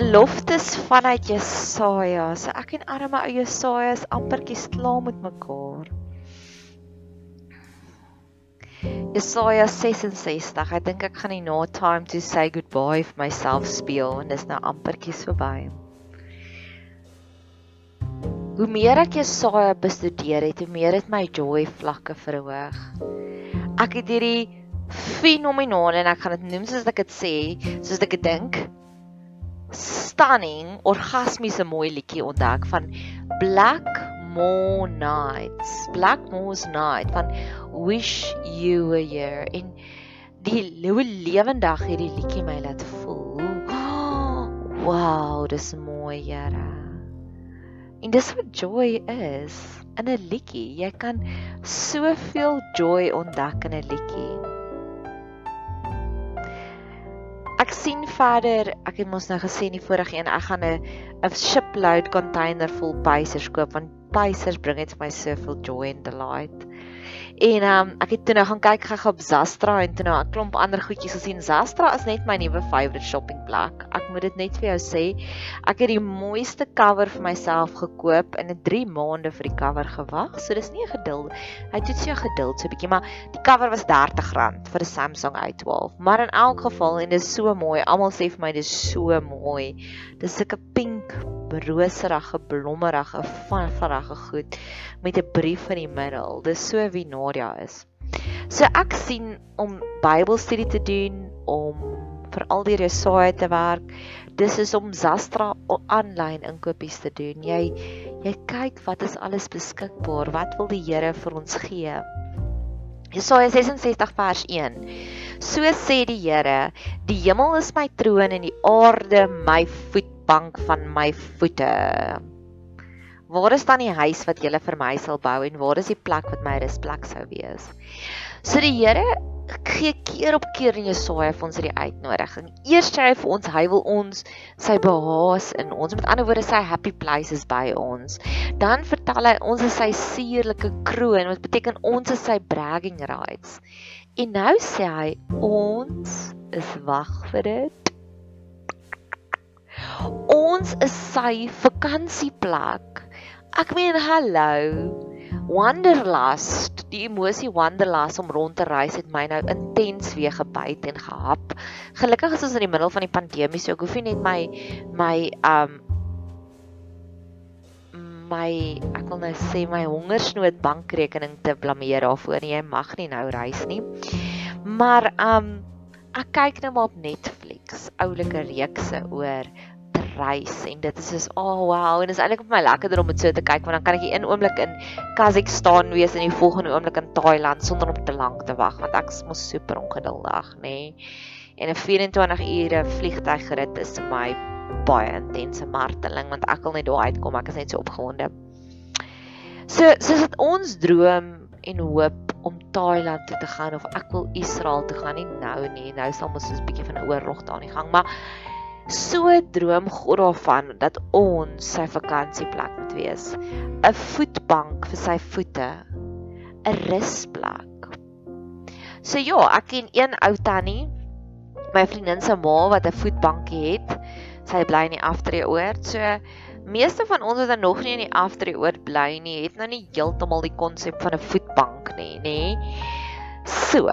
Beloftes vanuit Jesaja. So ek en arme ou Jesaja is ampertjies klaar met mekaar. Jesaja 66. Ek dink ek gaan die no time to say goodbye vir myself speel en dis nou ampertjies verby. Hoe meer ek Jesaja bestudeer het, hoe meer het my joy vlakke verhoog. Ek het hierdie fenomenale en ek gaan dit noem soos ek dit sê, soos ek dit dink stunning orgasmiese mooi liedjie ontdek van Black Moor Nights. Black Moor's Night van Wish You Were Here in die lewe lewendig hierdie liedjie my laat voel. Wow, dis mooi, Here. En dis wat joy is in 'n liedjie. Jy kan soveel joy ontdek in 'n liedjie. Ek sien verder, ek het mos nou gesê in die vorige een, ek gaan 'n 'n shipload container vol pysers koop want pysers bring dit vir my soveel joy and delight. En ehm um, ek het toe nou gaan kyk gou op Zastra en toe nou 'n klomp ander goedjies gesien. Zastra is net my nuwe favourite shopping plek. Ek moet dit net vir jou sê. Ek het die mooiste cover vir myself gekoop en 'n 3 maande vir die cover gewag. So dis nie 'n geduld. Hy toets jou geduld so 'n bietjie, maar die cover was R30 vir 'n Samsung A12. Maar in elk geval en dit is so mooi. Almal sê vir my dis so mooi. Dis sulke pink roserige blommerige vanfarige goed met 'n brief in die middel. Dis so wie Nadia is. So ek sien om Bybelstudie te doen, om vir al die Jesaja te werk. Dis is om Zastra aanlyn inkopies te doen. Jy jy kyk wat is alles beskikbaar. Wat wil die Here vir ons gee? Jesaja 66 vers 1. So sê die Here: Die hemel is my troon en die aarde my voet bank van my voete. Waar is dan die huis wat jy vir my sal bou en waar is die plek wat my rusplek sou wees? So die Here gee keer op keer in Jesaja vir ons hierdie uitnodiging. Eers sê hy vir ons hy wil ons sy behaas in ons. Met ander woorde sy happy places by ons. Dan vertel hy ons is sy suurlike kroon wat beteken ons is sy bragging rights. En nou sê hy ons is wag vir dit Ons is sy vakansieplek. Ek meen hallo. Wanderlust, die emosie wanderlust om rond te reis het my nou intens weer gebyt en gehap. Gelukkig is ons in die middel van die pandemie, so ek hoef nie net my my um my ek wil nou sê my hongersnood bankrekening te blameer daarvoor nie. Jy mag nie nou reis nie. Maar um ek kyk nou maar op Netflix, oulike reekse oor reis en dit is soos oh wow en is eintlik vir my lekkerder om dit so te kyk want dan kan ek die een oomblik in Kazakhstan wees en die volgende oomblik in Thailand sonder om te lank te wag want ek is mos super ongeduldig nê nee. en 'n 24 ure vliegtuigrit is vir my baie intense marteling want ek wil net daar uitkom ek is net so opgewonde So soos dit ons droom en hoop om Thailand toe te gaan of ek wil Israel toe gaan nie nou nie. Nou sal ons 'n bietjie van 'n oorlog daar in die gang, maar so droom God daarvan dat ons sy vakansieplek moet wees. 'n Voetbank vir sy voete. 'n Rusplek. So ja, ek ken een ou tannie, my vriendin se ma wat 'n voetbankie het. Sy bly in die aftreeoord. So meeste van ons wat nog nie in die aftreeoord bly nie, het nou nie heeltemal die konsep van 'n voetbank nie, nê? So,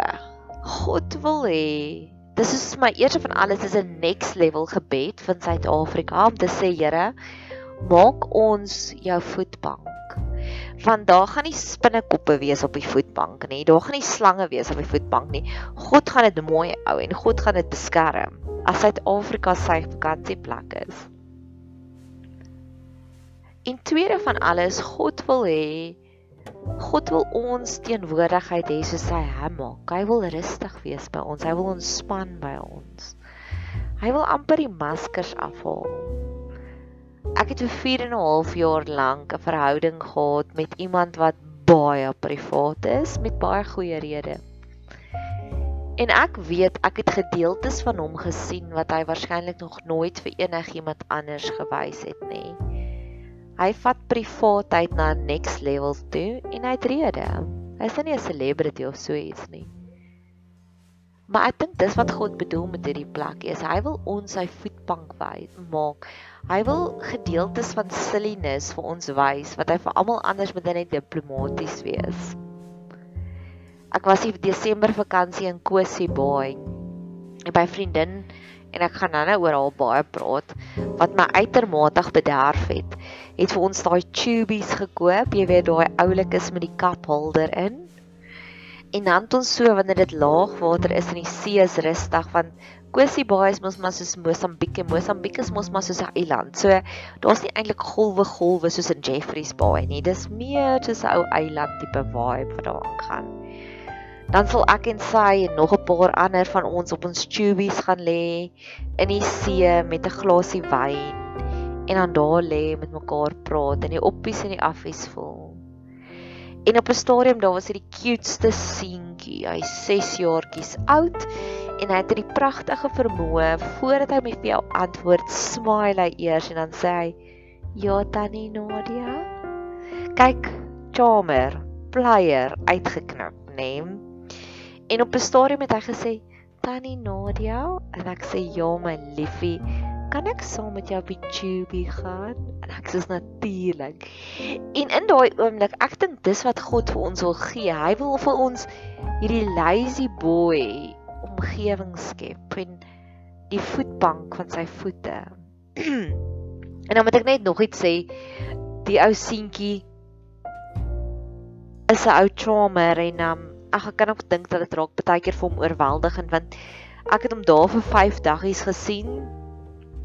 God wil hê Dis is my eerste van alles is 'n next level gebed van Suid-Afrika om te sê Here, maak ons jou voetbank. Want daar gaan nie spinnekoppe wees op die voetbank nie. Daar gaan nie slange wees op die voetbank nie. God gaan dit mooi hou en God gaan dit beskerm as Suid-Afrika sy vakansieplek is. En tweede van alles, God wil hê God wil ons teenwoordigheid hê soos hy hom maak. Hy wil rustig wees by ons. Hy wil ontspan by ons. Hy wil amper die maskers afhaal. Ek het vir 4 en 'n half jaar lank 'n verhouding gehad met iemand wat baie privaat is met baie goeie redes. En ek weet ek het gedeeltes van hom gesien wat hy waarskynlik nog nooit vir enigiemand anders gewys het nie. Hy vat privaatheid na next levels toe en hy het rede. Hy's nie 'n celebrity of so iets nie. Maar ek dink dis wat God bedoel met hierdie plek is hy wil ons sy voetbank wys maak. Hy wil gedeeltes van silliness vir ons wys wat hy vir almal anders moet net diplomaties wees. Ek was in Desember vakansie in Kosi. En by vriendin en ek gaan nou-nou oor haar baie praat wat my uitermate bederf het. Het vir ons daai tubies gekoop, jy weet daai oulikes met die kaphouder in. En dan het ons so wanneer dit laagwater is en die see is rustig want Kosi Baai is mos maar soos Mosambiek en Mosambiek is mos maar soos 'n eiland. So daar's nie eintlik golwe golwe soos in Jeffreys Baai nie. Dis meer soos 'n ou eiland tipe vibe wat daar gaan dan sal ek en sy en nog 'n paar ander van ons op ons tubies gaan lê in die see met 'n glasie wyn en dan daar lê met mekaar praat en die oppies en die affies voel. En op 'n stadium daar was hy die cutest seentjie. Hy's 6 jaartjies oud en hy het hierdie pragtige vermoë voordat hy vir jou antwoord, smile hy eers en dan sê hy: "Ja, tannie Nadia." Kyk, charmer, player uitgeknip, né? Nee? En op 'n stadium het hy gesê, "Tannie Nadia," en ek sê, "Ja, my liefie, kan ek saam met jou die tubie gaan?" En ek sê, "Natuurlik." En in daai oomblik, ek dink dis wat God vir ons wil gee. Hy wil vir ons hierdie lazy boy omgewing skep en die voetbank van sy voete. en dan moet ek net nog iets sê. Die ou seentjie is 'n ou charmer en um, ag ek kan ook dink dat dit raak baie keer vir hom oorweldigend want ek het hom daar vir 5 daggies gesien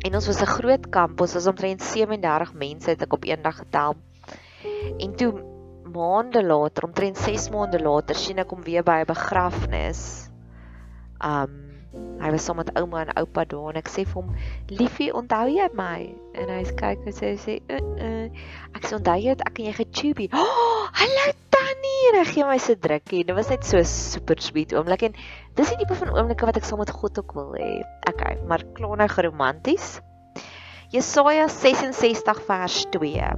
en ons was 'n groot kamp. Ons was omtrent 37 mense het ek op een dag getel. En toe maande later omtrent 6 maande later sien ek hom weer by 'n begrafnis. Um hy was saam met ouma en oupa daar en ek sê vir hom liefie onthou jy my? En hy kyk en sê sê uh, uh. ek sê onthou jy ek en jy getubie oh, hallo tannie en hy gee my so drukkie dit was net so super sweet oomblik en dis die tipe van oomblikke wat ek saam met God ook wil hê. Okay maar klaar nou geromanties Jesaja 66 vers 2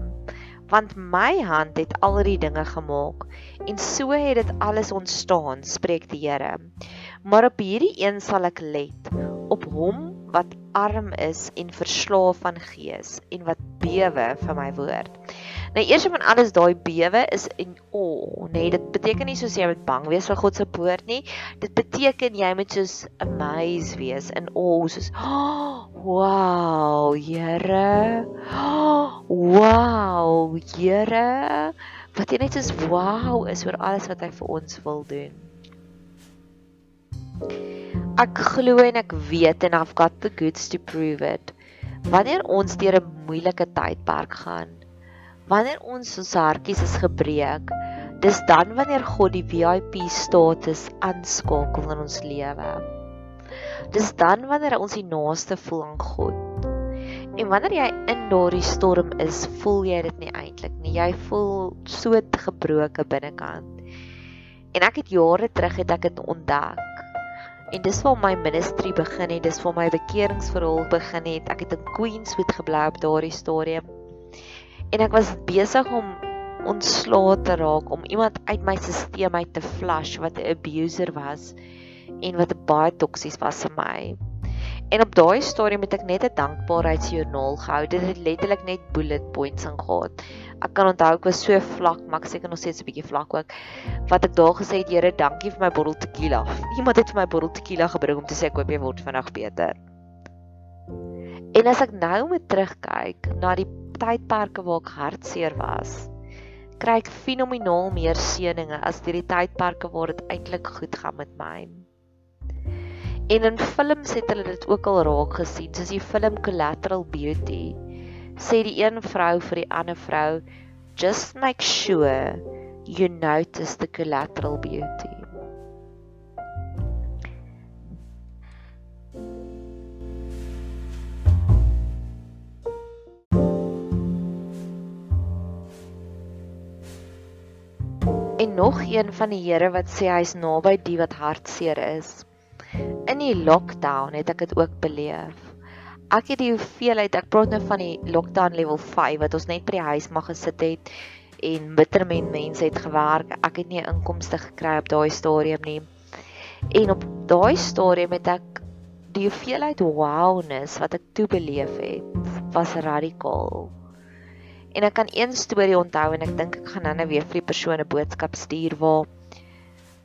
want my hand het al die dinge gemaak en so het dit alles ontstaan spreek die Here. Maar op hierdie een sal ek let op hom wat arm is en verslaaf van gees en wat bewe vir my woord. Nou eers van alles daai bewe is in o, oh, nee, dit beteken nie soos jy moet bang wees vir God se woord nie. Dit beteken jy moet soos amazed wees in o, oh, soos oh, wow, Here. Oh, wow, Here. Wat jy net soos wow is oor alles wat hy vir ons wil doen. Ek glo en ek weet en I've got the goods to prove it. Wanneer ons deur 'n moeilike tydperk gaan, wanneer ons ons hartjies is gebreek, dis dan wanneer God die VIP status aanskakel in ons lewe. Dis dan wanneer ons die naaste voel aan God. En wanneer jy in daardie storm is, voel jy dit nie eintlik nie. Jy voel so gebroke binnekant. En ek het jare terug het ek dit ontdek. En dis waar my ministry begin het, dis waar my bekeringsverhaal begin het. Ek het in Queenswood gebly op daardie stadium. En ek was besig om ontslae te raak om iemand uit my stelsel uit te flush wat 'n abuser was en wat baie toksies was vir my. En op daai stadium het ek net 'n dankbaarheidsjoernaal gehou. Dit het letterlik net bullet points ingehaat. Ek kan onthou ek was so vlak, maar ek seker nog steeds 'n bietjie vlak ook. Wat ek daar gesê het, Here, dankie vir my bottel tequila. Iemand het vir my bottel tequila gebring om te sê ek hoop jy word vinnig beter. En as ek nou moet terugkyk na die tydperke waar ek hartseer was, kry ek fenomenaal meer seëninge as deur die tydperke waar dit eintlik goed gaan met my. En in films het hulle dit ook al raak gesien, soos die film Collateral Beauty. Sê die een vrou vir die ander vrou, "Just make sure you notice the collateral beauty." En nog een van die Here wat sê hy's naby die wat hartseer is. In die lockdown het ek dit ook beleef. Ek het die hoeveelheid, ek praat nou van die lockdown level 5 wat ons net by die huis mag gesit het en bitterment mense het gewerk. Ek het nie inkomste gekry op daai stadium nie. En op daai stadium het ek die hoeveelheid wowness wat ek toe beleef het, was radikaal. En ek kan een storie onthou en ek dink ek gaan nou-nou weer vir die persoon 'n boodskap stuur waar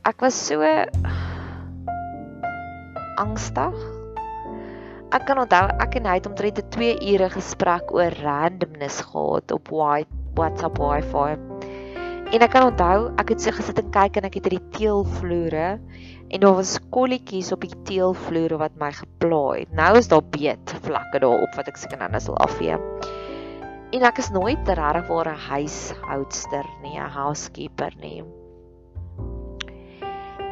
ek was so angstig. Ek kan onthou ek en hy het omtrent 'n 2 ure gesprek oor randomness gehad op WhatsApp Wi-Fi. En ek kan onthou ek het so gesit en kyk en ek het hierdie teelvloere en daar was kolletjies op die teelvloere wat my gepla het. Nou is daar beet vlakke daarop wat ek seker nou sal afvee. En ek is nooit regtig waar 'n huishoudster nie, 'n housekeeper nie.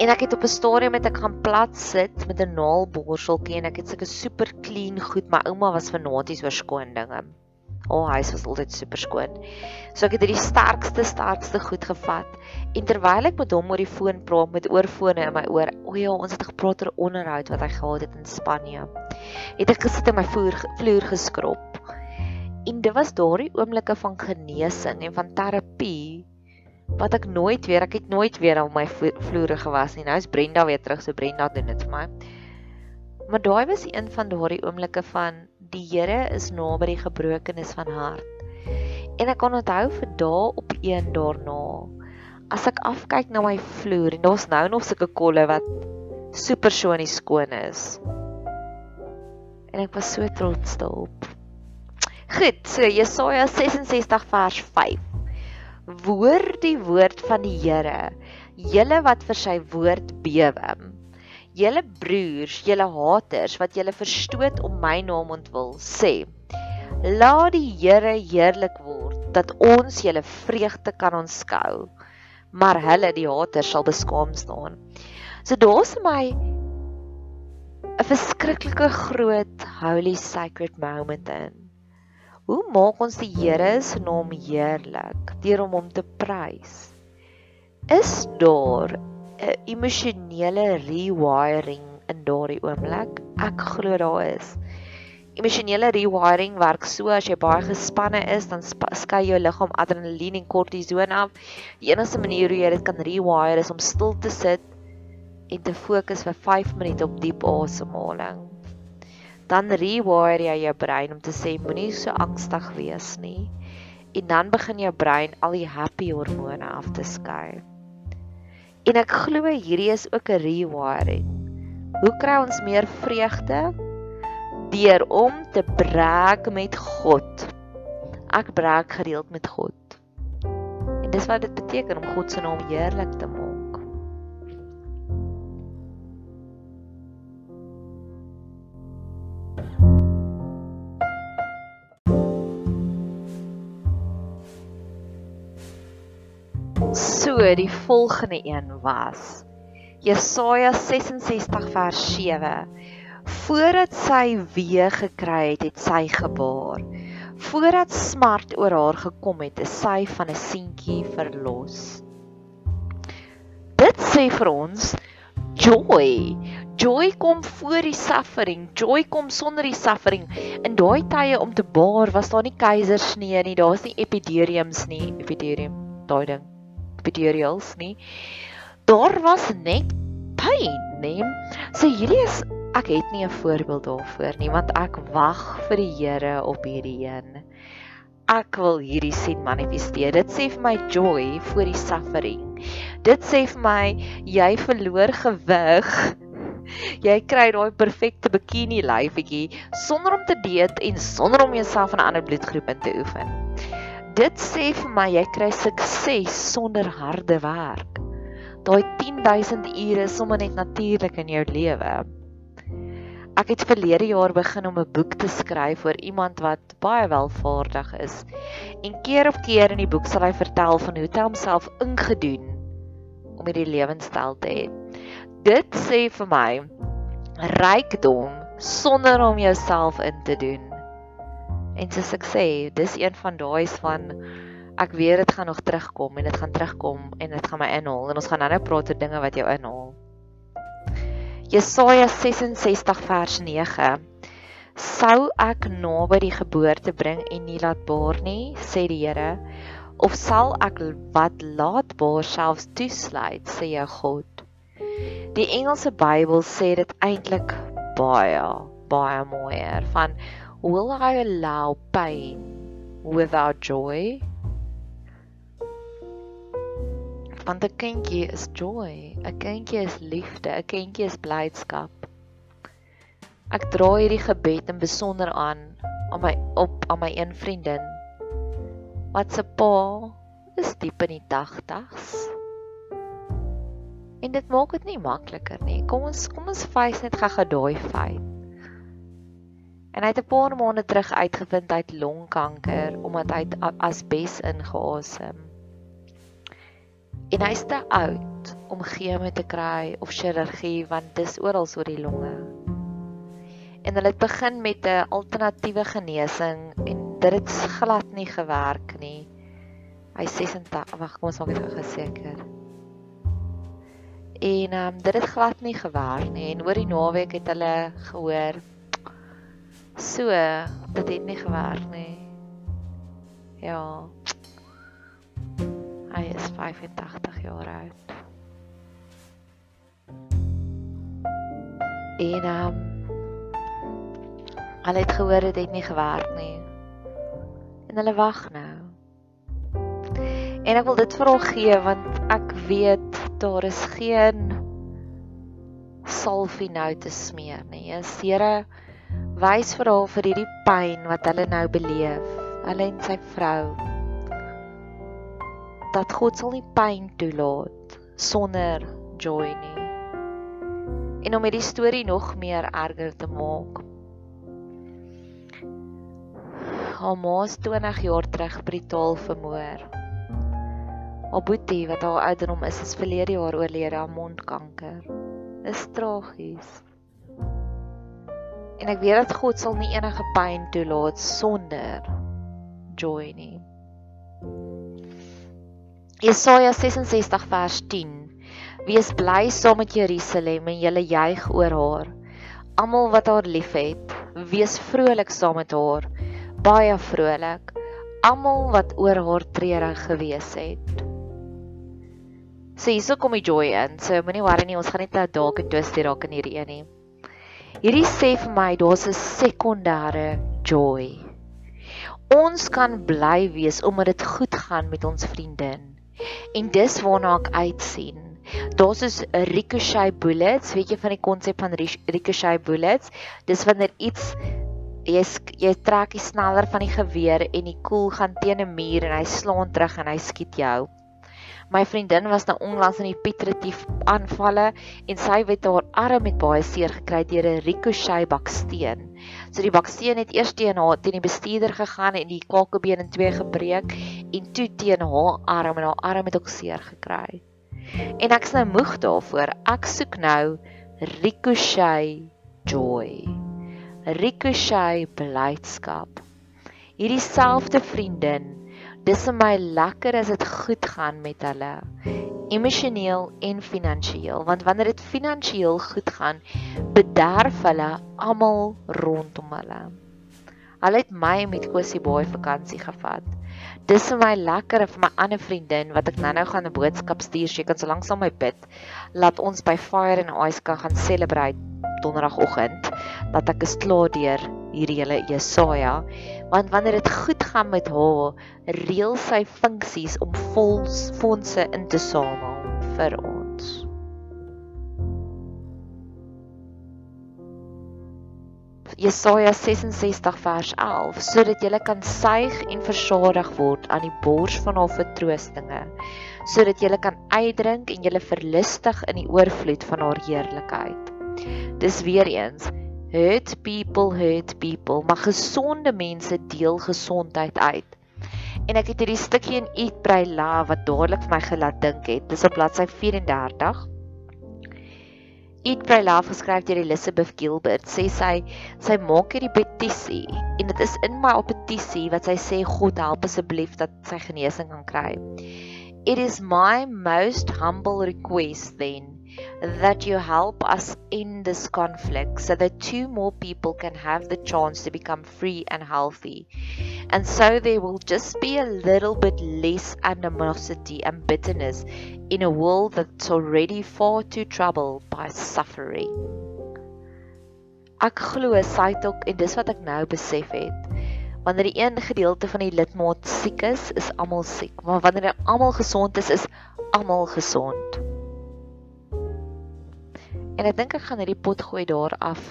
En ek het op 'n stadium met ek gaan plat sit met 'n naalborseltjie en ek het sulke super clean goed. My ouma was fanaties oor skoon dinge. Al huis was altyd super skoon. So ek het hierdie sterkste sterkste goed gevat en terwyl ek met hom oor die foon praat met oorfone in my oor, o ja, ons het gepraat oor onderhoud wat hy gehad het in Spanje. Het ek gesit in my vloer vloer geskrob En dit was daardie oomblikke van genesing en van terapie wat ek nooit weer, ek het nooit weer op my vloere gewas nie. Nou is Brenda weer terug, so Brenda doen dit vir my. Maar daai was een van daardie oomblikke van die Here is naby die gebrokenes van hart. En ek kan onthou vir dae op een daarna as ek afkyk na my vloer en daar's nou nog sulke kolle wat super so nie skoon is. En ek was so trots daarop. Goed, so Jesaja 66 vers 5. Hoor die woord van die Here, julle wat vir sy woord bewe. Julle broers, julle haters wat julle verstoot om my naam ontwil, sê: Laat die Here heerlik word dat ons julle vreugde kan onskou. Maar hulle, die haters, sal beskaam staan. So daar's my 'n verskriklike groot holy sacred moment in. Hoe maak ons die Here se naam heerlik deur om hom te prys? Is daar 'n emosionele rewiring in daardie oomblik? Ek glo daar is. Emosionele rewiring werk so as jy baie gespanne is, dan skei jou liggaam adrenalien en kortison af. Die enigste manier hoe jy dit kan rewire is om stil te sit en te fokus vir 5 minute op diep asemhaling dan rewire jy jou brein om te sê moenie so angstig wees nie. En dan begin jou brein al die happy hormone af te skei. En ek glo hierdie is ook 'n rewiring. Hoe kry ons meer vreugde? Deur om te breek met God. Ek breek gereeld met God. En dis wat dit beteken om God se naam heerlik te maak. Die volgende een was Jesaja 66 vers 7 Voordat sy weer gekry het, het sy gebaar. Voordat smart oor haar gekom het, is sy van 'n seentjie verlos. Dit sê vir ons joy. Joy kom voor die suffering. Joy kom sonder die suffering. In daai tye om te baar was daar nie keisersnee nie, daar's nie epiduriums nie, epidurium, daai ding. Epidurials nie. Daar was net pyn, nee. So hierdie is ek het nie 'n voorbeeld daarvoor nie, want ek wag vir die Here op hierdie een. Ek wil hierdie sien manifesteer. Dit sê vir my joy voor die suffering. Dit sê vir my jy verloor gewig. Jy kry daai perfekte bikini lyfietjie sonder om te dieet en sonder om jouself aan 'n ander bloedgroep in te oefen. Dit sê vir my jy kry sukses sonder harde werk. Daai 10000 ure sommer net natuurlik in jou lewe. Ek het verlede jaar begin om 'n boek te skryf oor iemand wat baie welvaardig is. En keer op keer in die boek sal hy vertel van hoe hy homself ingedoen om hierdie lewenstyl te hê. Dit sê vir my rykdom sonder om jouself in te doen. En soos ek sê, dis een van daai's van ek weet dit gaan nog terugkom en dit gaan terugkom en dit gaan my inhaal en ons gaan nou-nou praat oor dinge wat jou inhaal. Jesaja 66 vers 9 Sou ek naby die geboorte bring en nie laat baar nie, sê die Here, of sal ek wat laatbaar selfs toesluit sê jou God die Engelse Bybel sê dit eintlik baie baie mooier van will i allow pain without joy want 'n kindjie is joy 'n kindjie is liefde 'n kindjie is blydskap ek dra hierdie gebed in besonder aan aan my op aan my een vriendin wat se pa is diep in die 80's. En dit maak dit nie makliker nie. Kom ons kom ons face net gou-gou daai feit. En hy het 'n paar maande terug uitgevind hy het longkanker omdat hy asbes ingeasem. En hy's te oud om chemo te kry of chirurgie want dis oral oor die longe. En hulle het begin met 'n alternatiewe genesing en dit het glad nie gewerk nie. Hy 86, wag, kom ons maak dit geseker. En ehm um, dit het glad nie gewerk nie en oor die naweek het hulle gehoor so dit het nie gewerk nie. Ja. Hy is 85 jaar oud. En um, hulle het gehoor dit het nie gewerk nie en hulle wag nou. En ek wil dit vir hom gee want ek weet daar is geen salfie nou te smeer nie. Jesus Here wys vir haar vir hierdie pyn wat hulle nou beleef, hulle en sy vrou. Dat God sal nie pyn toelaat sonder joy nie. En om hierdie storie nog meer erger te maak, haar ma's 20 jaar terug brutaal vermoor. Haar boetie wat haar ouderdom is, is verlede jaar oorlede aan mondkanker. Dis tragies. En ek weet dat God sal nie enige pyn toelaat sonder joy nie. Jesaja 66 vers 10. Wees bly saam met Jerusalem en julle juig oor haar. Almal wat haar liefhet, wees vrolik saam met haar baie vrolik almal wat oor haar treurig gewees het. So hierso kom die joy in. So moenie worry nie, ons gaan net nou dalk en twist hier raak in hierdie een nie. Hierdie sê vir my daar's 'n sekondêre joy. Ons kan bly wees omdat dit goed gaan met ons vriendin. En dis waarna ek uitsien. Daar's is 'n ricochet bullets, weet jy van die konsep van ricochet bullets? Dis wanneer iets jy jy trek die sneller van die geweer en die koel gaan teen 'n muur en hy slaan terug en hy skiet jou. My vriendin was nou onlangs in die Pietretief aanvalle en sy het haar arm met baie seer gekry deur 'n ricochet baksteen. So die baksteen het eers teen haar teen die bestuurder gegaan en die kakebeen in twee gebreek en toe teen haar arm en haar arm het ook seer gekry. En ek's nou moeg daarvoor. Ek soek nou ricochet joy. Ricochet blydskap. Hierdie selfde vriendin, dis vir my lekker as dit goed gaan met hulle emosioneel en finansiëel want wanneer dit finansiëel goed gaan bederf hulle almal rondom hulle. Hulle het my met Kosie Baai vakansie gevat. Dis vir my lekker vir my ander vriendin wat ek nou-nou gaan 'n boodskap stuur sy kan so lank saam my bid laat ons by Fire and Ice kan gaan celebrate donderdagoggend dat ek is klaar deur hierdie hele Jesaja want wanneer dit goed gaan met haar reël sy funksies om vol fondse in te samel vir ons. Jesaja 66 vers 11 sodat jy kan suig en versadig word aan die bors van haar vertroostinge. Sodat jy kan uitdrink en jy verlustig in die oorvloed van haar heerlikheid. Dis weer eens hurt people hurt people, maar gesonde mense deel gesondheid uit. En ek het hierdie stukkie in Eat Pray Love wat dadelik vir my gelaat dink het. Dis op bladsy 34. Eat Pray Love geskryf deur Elizabeth Gilbert sê sy sy maak hierdie petisie en dit is in my op petisie wat sy sê God help asseblief dat sy genesing kan kry. It is my most humble request then that you help us in this conflict so that two more people can have the chance to become free and healthy. And so there will just be a little bit less animosity and bitterness in a world that's already far too troubled by suffering. Ek glo sy het ook en dis wat ek nou besef het. Wanneer die een gedeelte van die lidmaat siek is, is almal siek, maar wanneer almal gesond is, is almal gesond. En ek dink ek gaan hierdie pot gooi daar af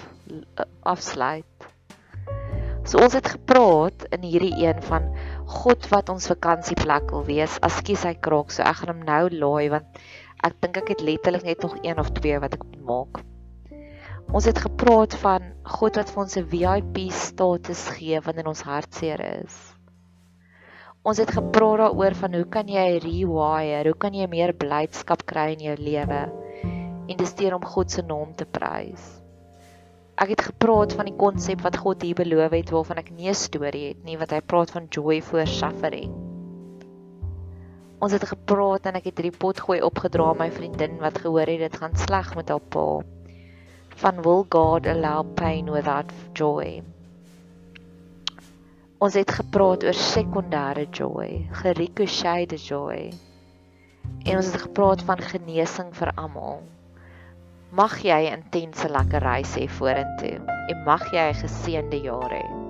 afsluit. So ons het gepraat in hierdie een van God wat ons vakansieplek wil wees. Askies hy kraak, so ek gaan hom nou laai want ek dink ek het letterlik net nog een of twee wat ek moet maak. Ons het gepraat van God wat vir ons 'n VIP status gee wanneer ons hartseer is. Ons het gepraat daaroor van hoe kan jy rewire? Hoe kan jy meer blydskap kry in jou lewe? En dis deur om God se naam te prys. Ek het gepraat van die konsep wat God hier beloof het waarvan ek nie 'n storie het nie wat hy praat van joy for suffering. Ons het gepraat en ek het hierdie pot gooi opgedra aan my vriendin wat gehoor het dit gaan sleg met haar pa. Van will God allow pain without joy? Ons het gepraat oor sekondêre joy, gericochet joy. En ons het gepraat van genesing vir almal. Mag jy 'n intense lekker reis hê vorentoe en mag jy 'n geseënde jaar hê.